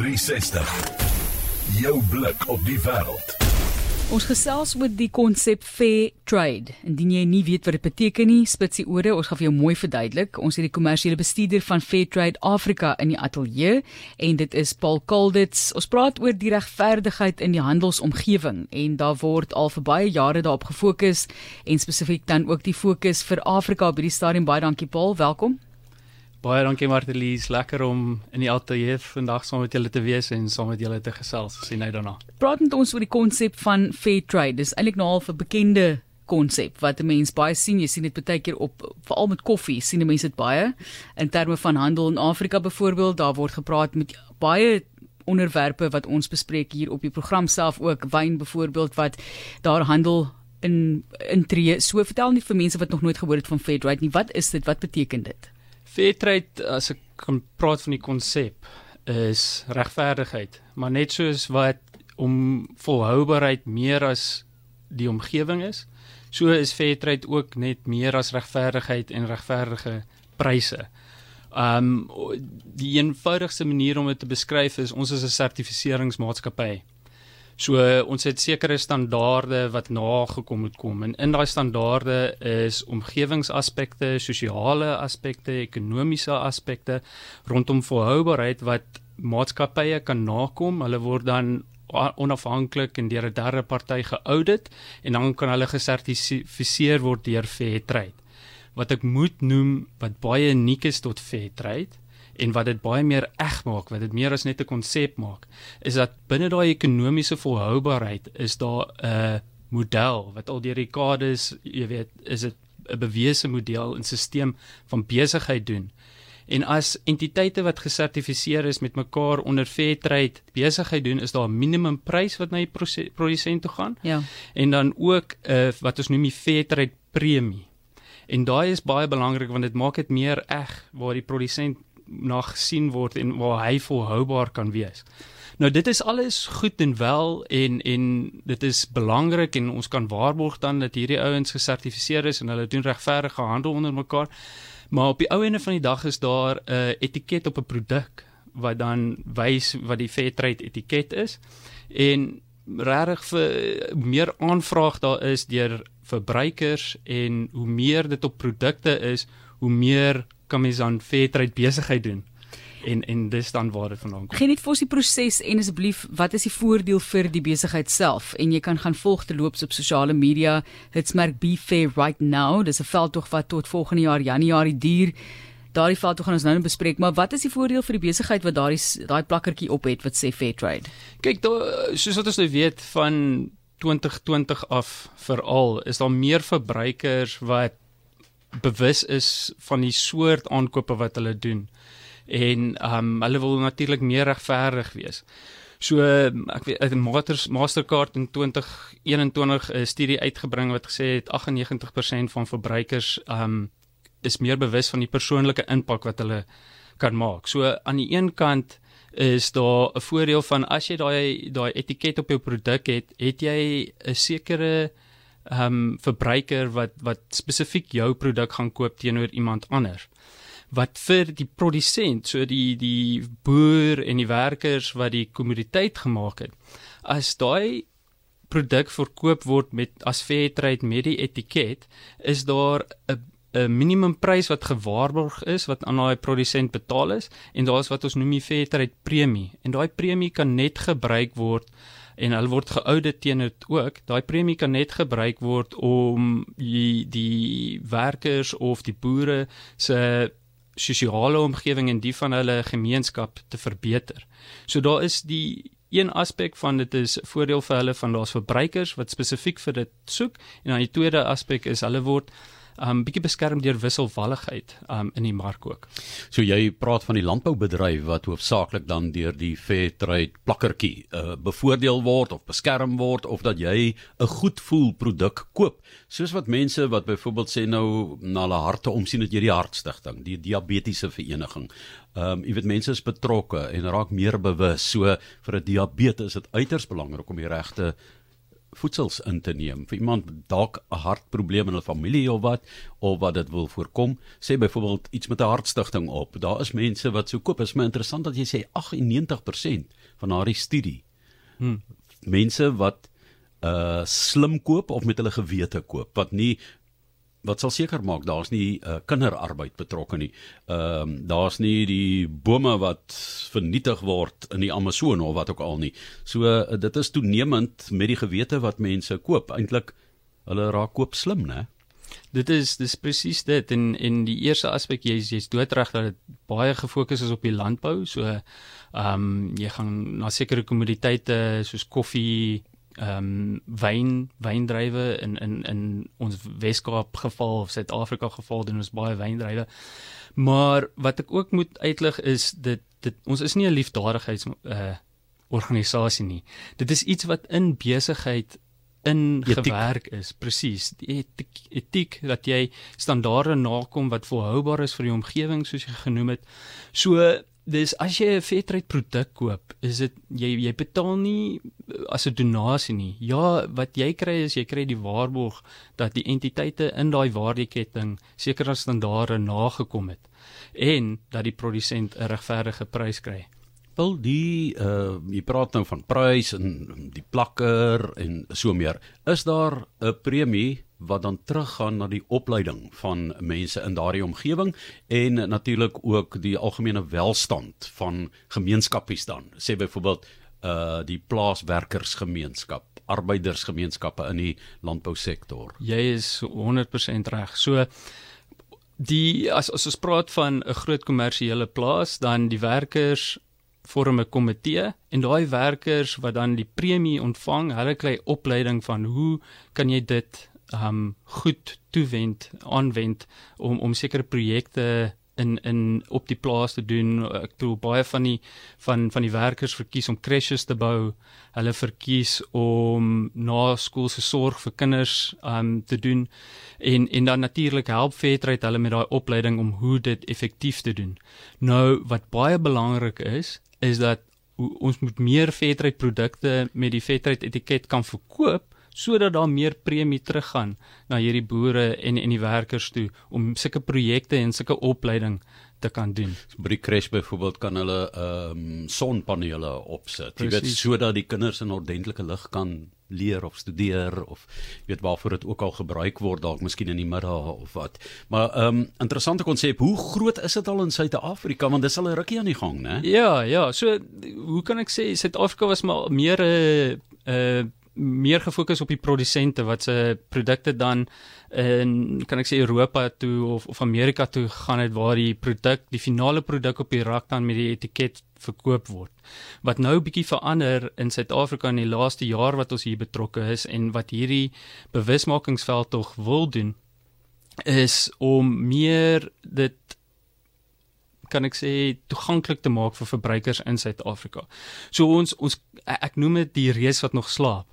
360. Jou blik op die wêreld. Ons gesels oor die konsep fair trade. Indien jy nie weet wat dit beteken nie, spits die ore, ons gaan vir jou mooi verduidelik. Ons het die kommersiële bestuurder van Fair Trade Afrika in die ateljee en dit is Paul Kalditz. Ons praat oor die regverdigheid in die handelsomgewing en daar word al vir baie jare daarop gefokus en spesifiek dan ook die fokus vir Afrika by die stadium. Baie dankie Paul, welkom. Baie dankie Martelies, lekker om in die ateljee vandag saam met julle te wees en saam met julle te gesels. Sien uit daarna. Praat met ons oor die konsep van fair trade. Dis eintlik nou al 'n bekende konsep wat 'n mens baie sien. Jy sien dit baie keer op veral met koffie, sien mense dit baie in terme van handel in Afrika byvoorbeeld. Daar word gepraat met baie onderwerpe wat ons bespreek hier op die program self ook wyn byvoorbeeld wat daar handel in intree. So vertel net vir mense wat nog nooit gehoor het van fair trade nie. Wat is dit? Wat beteken dit? Fairtrade as ek kan praat van die konsep is regverdigheid, maar net soos wat om volhoubaarheid meer as die omgewing is, so is Fairtrade ook net meer as regverdigheid en regverdige pryse. Um die eenvoudigste manier om dit te beskryf is ons is 'n sertifiseringsmaatskappy. So ons het sekere standaarde wat nagekom moet kom en in daai standaarde is omgewingsaspekte, sosiale aspekte, ekonomiese aspekte rondom volhoubaarheid wat maatskappye kan nakom. Hulle word dan onafhanklik en deur 'n derde party geaudit en dan kan hulle gesertifiseer word deur Fairtrade. Wat ek moet noem wat baie uniek is tot Fairtrade en wat dit baie meer eg maak, wat dit meer as net 'n konsep maak, is dat binne daai ekonomiese volhoubaarheid is daar 'n model wat al deur dekades, jy weet, is dit 'n bewese model en stelsel van besigheid doen. En as entiteite wat gesertifiseer is met mekaar onder Fairtrade besigheid doen, is daar 'n minimumprys wat na die produsent toe gaan. Ja. En dan ook 'n uh, wat ons noem die Fairtrade premie. En daai is baie belangrik want dit maak dit meer eg waar die produsent na gesien word en waar hy volhoubaar kan wees. Nou dit is alles goed en wel en en dit is belangrik en ons kan waarborg dan dat hierdie ouens gesertifiseer is en hulle doen regverdige handel onder mekaar. Maar op die ou ende van die dag is daar 'n uh, etiket op 'n produk wat dan wys wat die Fairtrade etiket is en regtig vir meer aanvraag daar is deur verbruikers en hoe meer dit op produkte is, hoe meer kan mens dan Fairtrade besigheid doen. En en dis dan waar dit vandaan kom. Geen net vir ons die proses en asseblief, wat is die voordeel vir die besigheid self? En jy kan gaan volg te loops op sosiale media. Dit's merk Be Fair right now. Dis 'n veldtog wat tot volgende jaar Januarie duur. Daardie veldtog gaan ons nou net bespreek, maar wat is die voordeel vir die besigheid wat daardie daai plakkertjie op het wat sê Fairtrade? Kyk, daar soos wat ons nou weet van 2020 af veral is daar meer verbruikers wat bewus is van die soort aankope wat hulle doen. En ehm um, hulle wil natuurlik meer regverdig wees. So ek weet 'n Masters Mastercard in 2021 'n studie uitgebring wat gesê het 98% van verbruikers ehm um, is meer bewus van die persoonlike impak wat hulle kan maak. So aan die een kant is daar 'n voordeel van as jy daai daai etiket op jou produk het, het jy 'n sekere ehm um, verbruiker wat wat spesifiek jou produk gaan koop teenoor iemand anders. Wat vir die produsent so die die boer en die werkers wat die kommoditeit gemaak het as daai produk verkoop word met as fair trade met die etiket is daar 'n 'n minimumprys wat gewaarborg is wat aan daai produsent betaal is en daar's wat ons noem die fair trade premie. En daai premie kan net gebruik word en hulle word geaudit teen dit ook. Daai premie kan net gebruik word om die, die werkers of die boere se sosiale omgewing en die van hulle gemeenskap te verbeter. So daar is die een aspek van dit is voordeel vir hulle van daar's verbruikers wat spesifiek vir dit soek en dan die tweede aspek is hulle word um bietjie beskerm deur wisselvalligheid um in die mark ook. So jy praat van die landboubedryf wat hoofsaaklik dan deur die fair trade plakkertjie uh, bevoordeel word of beskerm word of dat jy 'n goed voel produk koop. Soos wat mense wat byvoorbeeld sê nou na hulle harte omsien dat jy die hartstigting, die diabetiese vereniging. Um jy weet mense is betrokke en raak meer bewus. So vir 'n diabetes is dit uiters belangrik om die regte voedsels in te neem. Vir iemand dalk 'n hartprobleem in 'n familie of wat of wat dit wil voorkom, sê byvoorbeeld iets met 'n hartstigting op. Daar is mense wat so koop. Is my interessant dat jy sê 98% van daardie studie. Hmm. Mense wat uh slim koop of met hulle gewete koop wat nie wat sal seker maak daar's nie uh, kinderarbeid betrokke nie. Ehm um, daar's nie die bome wat vernietig word in die Amazone of wat ook al nie. So uh, dit is toenemend met die gewete wat mense koop. Eintlik hulle raak koop slim, né? Dit is dis presies dit en en die eerste aspek jy's jy's doodreg dat dit baie gefokus is op die landbou. So ehm um, jy gaan na sekere kommoditeite soos koffie, ehm um, wyn wyndrywe in in in ons Weskaap geval of Suid-Afrika geval doen ons baie wyndrywe. Maar wat ek ook moet uitlig is dit dit ons is nie 'n liefdadigheids uh organisasie nie. Dit is iets wat in besigheid in etiek. gewerk is presies die etiek, etiek dat jy standaarde nakom wat volhoubaar is vir die omgewing soos jy genoem het. So dis as jy 'n Fairtrade produk koop, is dit jy jy betaal nie as 'n donasie nie. Ja, wat jy kry is jy kry die waarborg dat die entiteite in daai waardeketting sekere standaarde nagekom het en dat die produsent 'n regverdige prys kry. Wil die uh jy praat nou van prys en die plakker en so meer. Is daar 'n premie wat dan teruggaan na die opleiding van mense in daardie omgewing en natuurlik ook die algemene welstand van gemeenskappies dan. Sê byvoorbeeld uh die plaaswerkersgemeenskap, arbeidersgemeenskappe in die landbousektor. Jy is 100% reg. So die as, as ons praat van 'n groot kommersiële plaas, dan die werkers vorm 'n komitee en daai werkers wat dan die premie ontvang, hulle kry opleiding van hoe kan jy dit um goed toewend aanwend om om sekere projekte in in op die plaas te doen. Ek bedoel baie van die van van die werkers verkies om crèches te bou. Hulle verkies om na skoolse sorg vir kinders um te doen en en dan natuurlik help Fairtrade hulle met daai opleiding om hoe dit effektief te doen. Nou wat baie belangrik is, is dat ons moet meer Fairtrade produkte met die Fairtrade etiket kan verkoop sodat daar meer premie teruggaan na hierdie boere en en die werkers toe om sulke projekte en sulke opleiding te kan doen. By die crash byvoorbeeld kan hulle ehm um, sonpanele opsit. Jy weet sodat die kinders in ordentlike lig kan leer of studeer of weet waarvoor dit ook al gebruik word dalk miskien in die middag of wat. Maar ehm um, interessante konsep. Hoe groot is dit al in Suid-Afrika want dis al 'n rukkie aan die gang, né? Ja, ja. So hoe kan ek sê Suid-Afrika was maar meer 'n uh, uh, meer gefokus op die produsente wat se produkte dan in kan ek sê Europa toe of of Amerika toe gaan het waar die produk die finale produk op die rak dan met die etiket verkoop word. Wat nou bietjie verander in Suid-Afrika in die laaste jaar wat ons hier betrokke is en wat hierdie bewusmakingsveld tog wil doen is om meer dit kan ek sê toeganklik te maak vir verbruikers in Suid-Afrika. So ons ons ek noem dit die reus wat nog slaap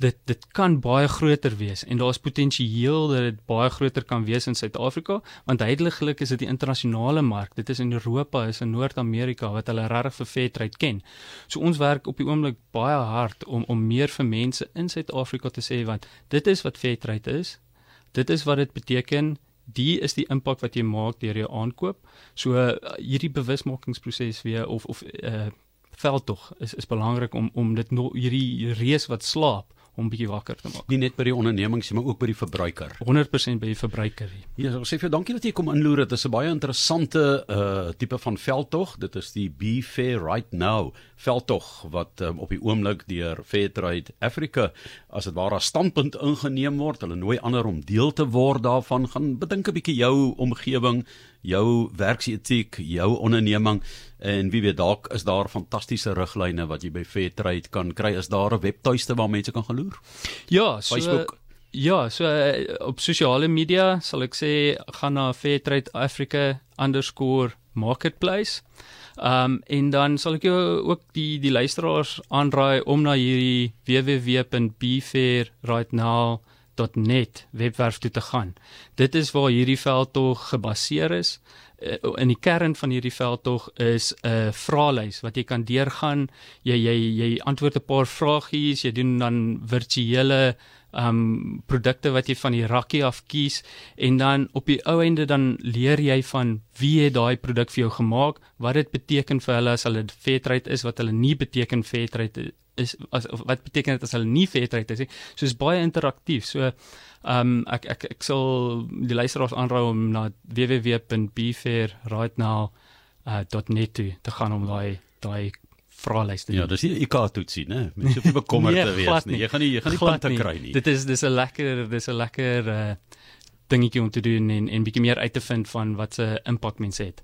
dit dit kan baie groter wees en daar's potensieel dat dit baie groter kan wees in Suid-Afrika want heiliglik is dit die internasionale mark. Dit is in Europa is in Noord-Amerika wat hulle regtig vir Fairtrade ken. So ons werk op die oomblik baie hard om om meer vir mense in Suid-Afrika te sê want dit is wat Fairtrade is dit is wat dit beteken die is die impak wat jy maak deur jou aankoop. So uh, hierdie bewusmakingsproses weer of of uh, veldtog is is belangrik om om dit no, hierdie reus wat slaap om bietjie wakker te maak. Nie net by die ondernemings, maar ook by die verbruiker. 100% by die verbruiker. Ja, ons sê vir jou dankie dat jy kom inloer. Dit is 'n baie interessante uh tipe van veldtog. Dit is die Be Fair Right Now veldtog wat um, op die oomblik deur Fairtrade Africa as dit ware standpunt ingeneem word. Hulle nooi ander om deel te word daarvan. Gaan bedink 'n bietjie jou omgewing, jou werksetiek, jou onderneming en wie weet dalk is daar fantastiese riglyne wat jy by Fairtrade kan kry. Is daar 'n webtuiste waar mense kan gaan loer? Ja, so Facebook Ja, so uh, op sosiale media sal ek sê gaan na fairtrade_africa_marketplace. Um en dan sal ek jou ook die die luisteraars aanraai om na hierdie www.bfairrightnow .net webwerf toe te gaan. Dit is waar hierdie veldtog gebaseer is. Uh, in die kern van hierdie veldtog is 'n uh, vraelys wat jy kan deurgaan. Jy jy jy antwoord 'n paar vragies, jy doen dan virtuele um produkte wat jy van die rakkie af kies en dan op die ou einde dan leer jy van wie het daai produk vir jou gemaak, wat dit beteken vir hulle as hulle fairtrade is, wat hulle nie beteken fairtrade is as wat beteken dit as hulle nie fairtrade is nie. So is baie interaktief. So um ek ek ek sal die luisteraars aanraai om na www.befairrightnow.net uh, te gaan om daai daai vraelyste. Ja, dis nie 'n IK toetsie, né? Mens hoef nie bekommerd nee, te wees nie. Jy gaan nie jy gaan nie punte kry nie. Dit is dis 'n lekker dis 'n lekker uh dingetjie om te doen en en bietjie meer uit te vind van wat se impak mense het.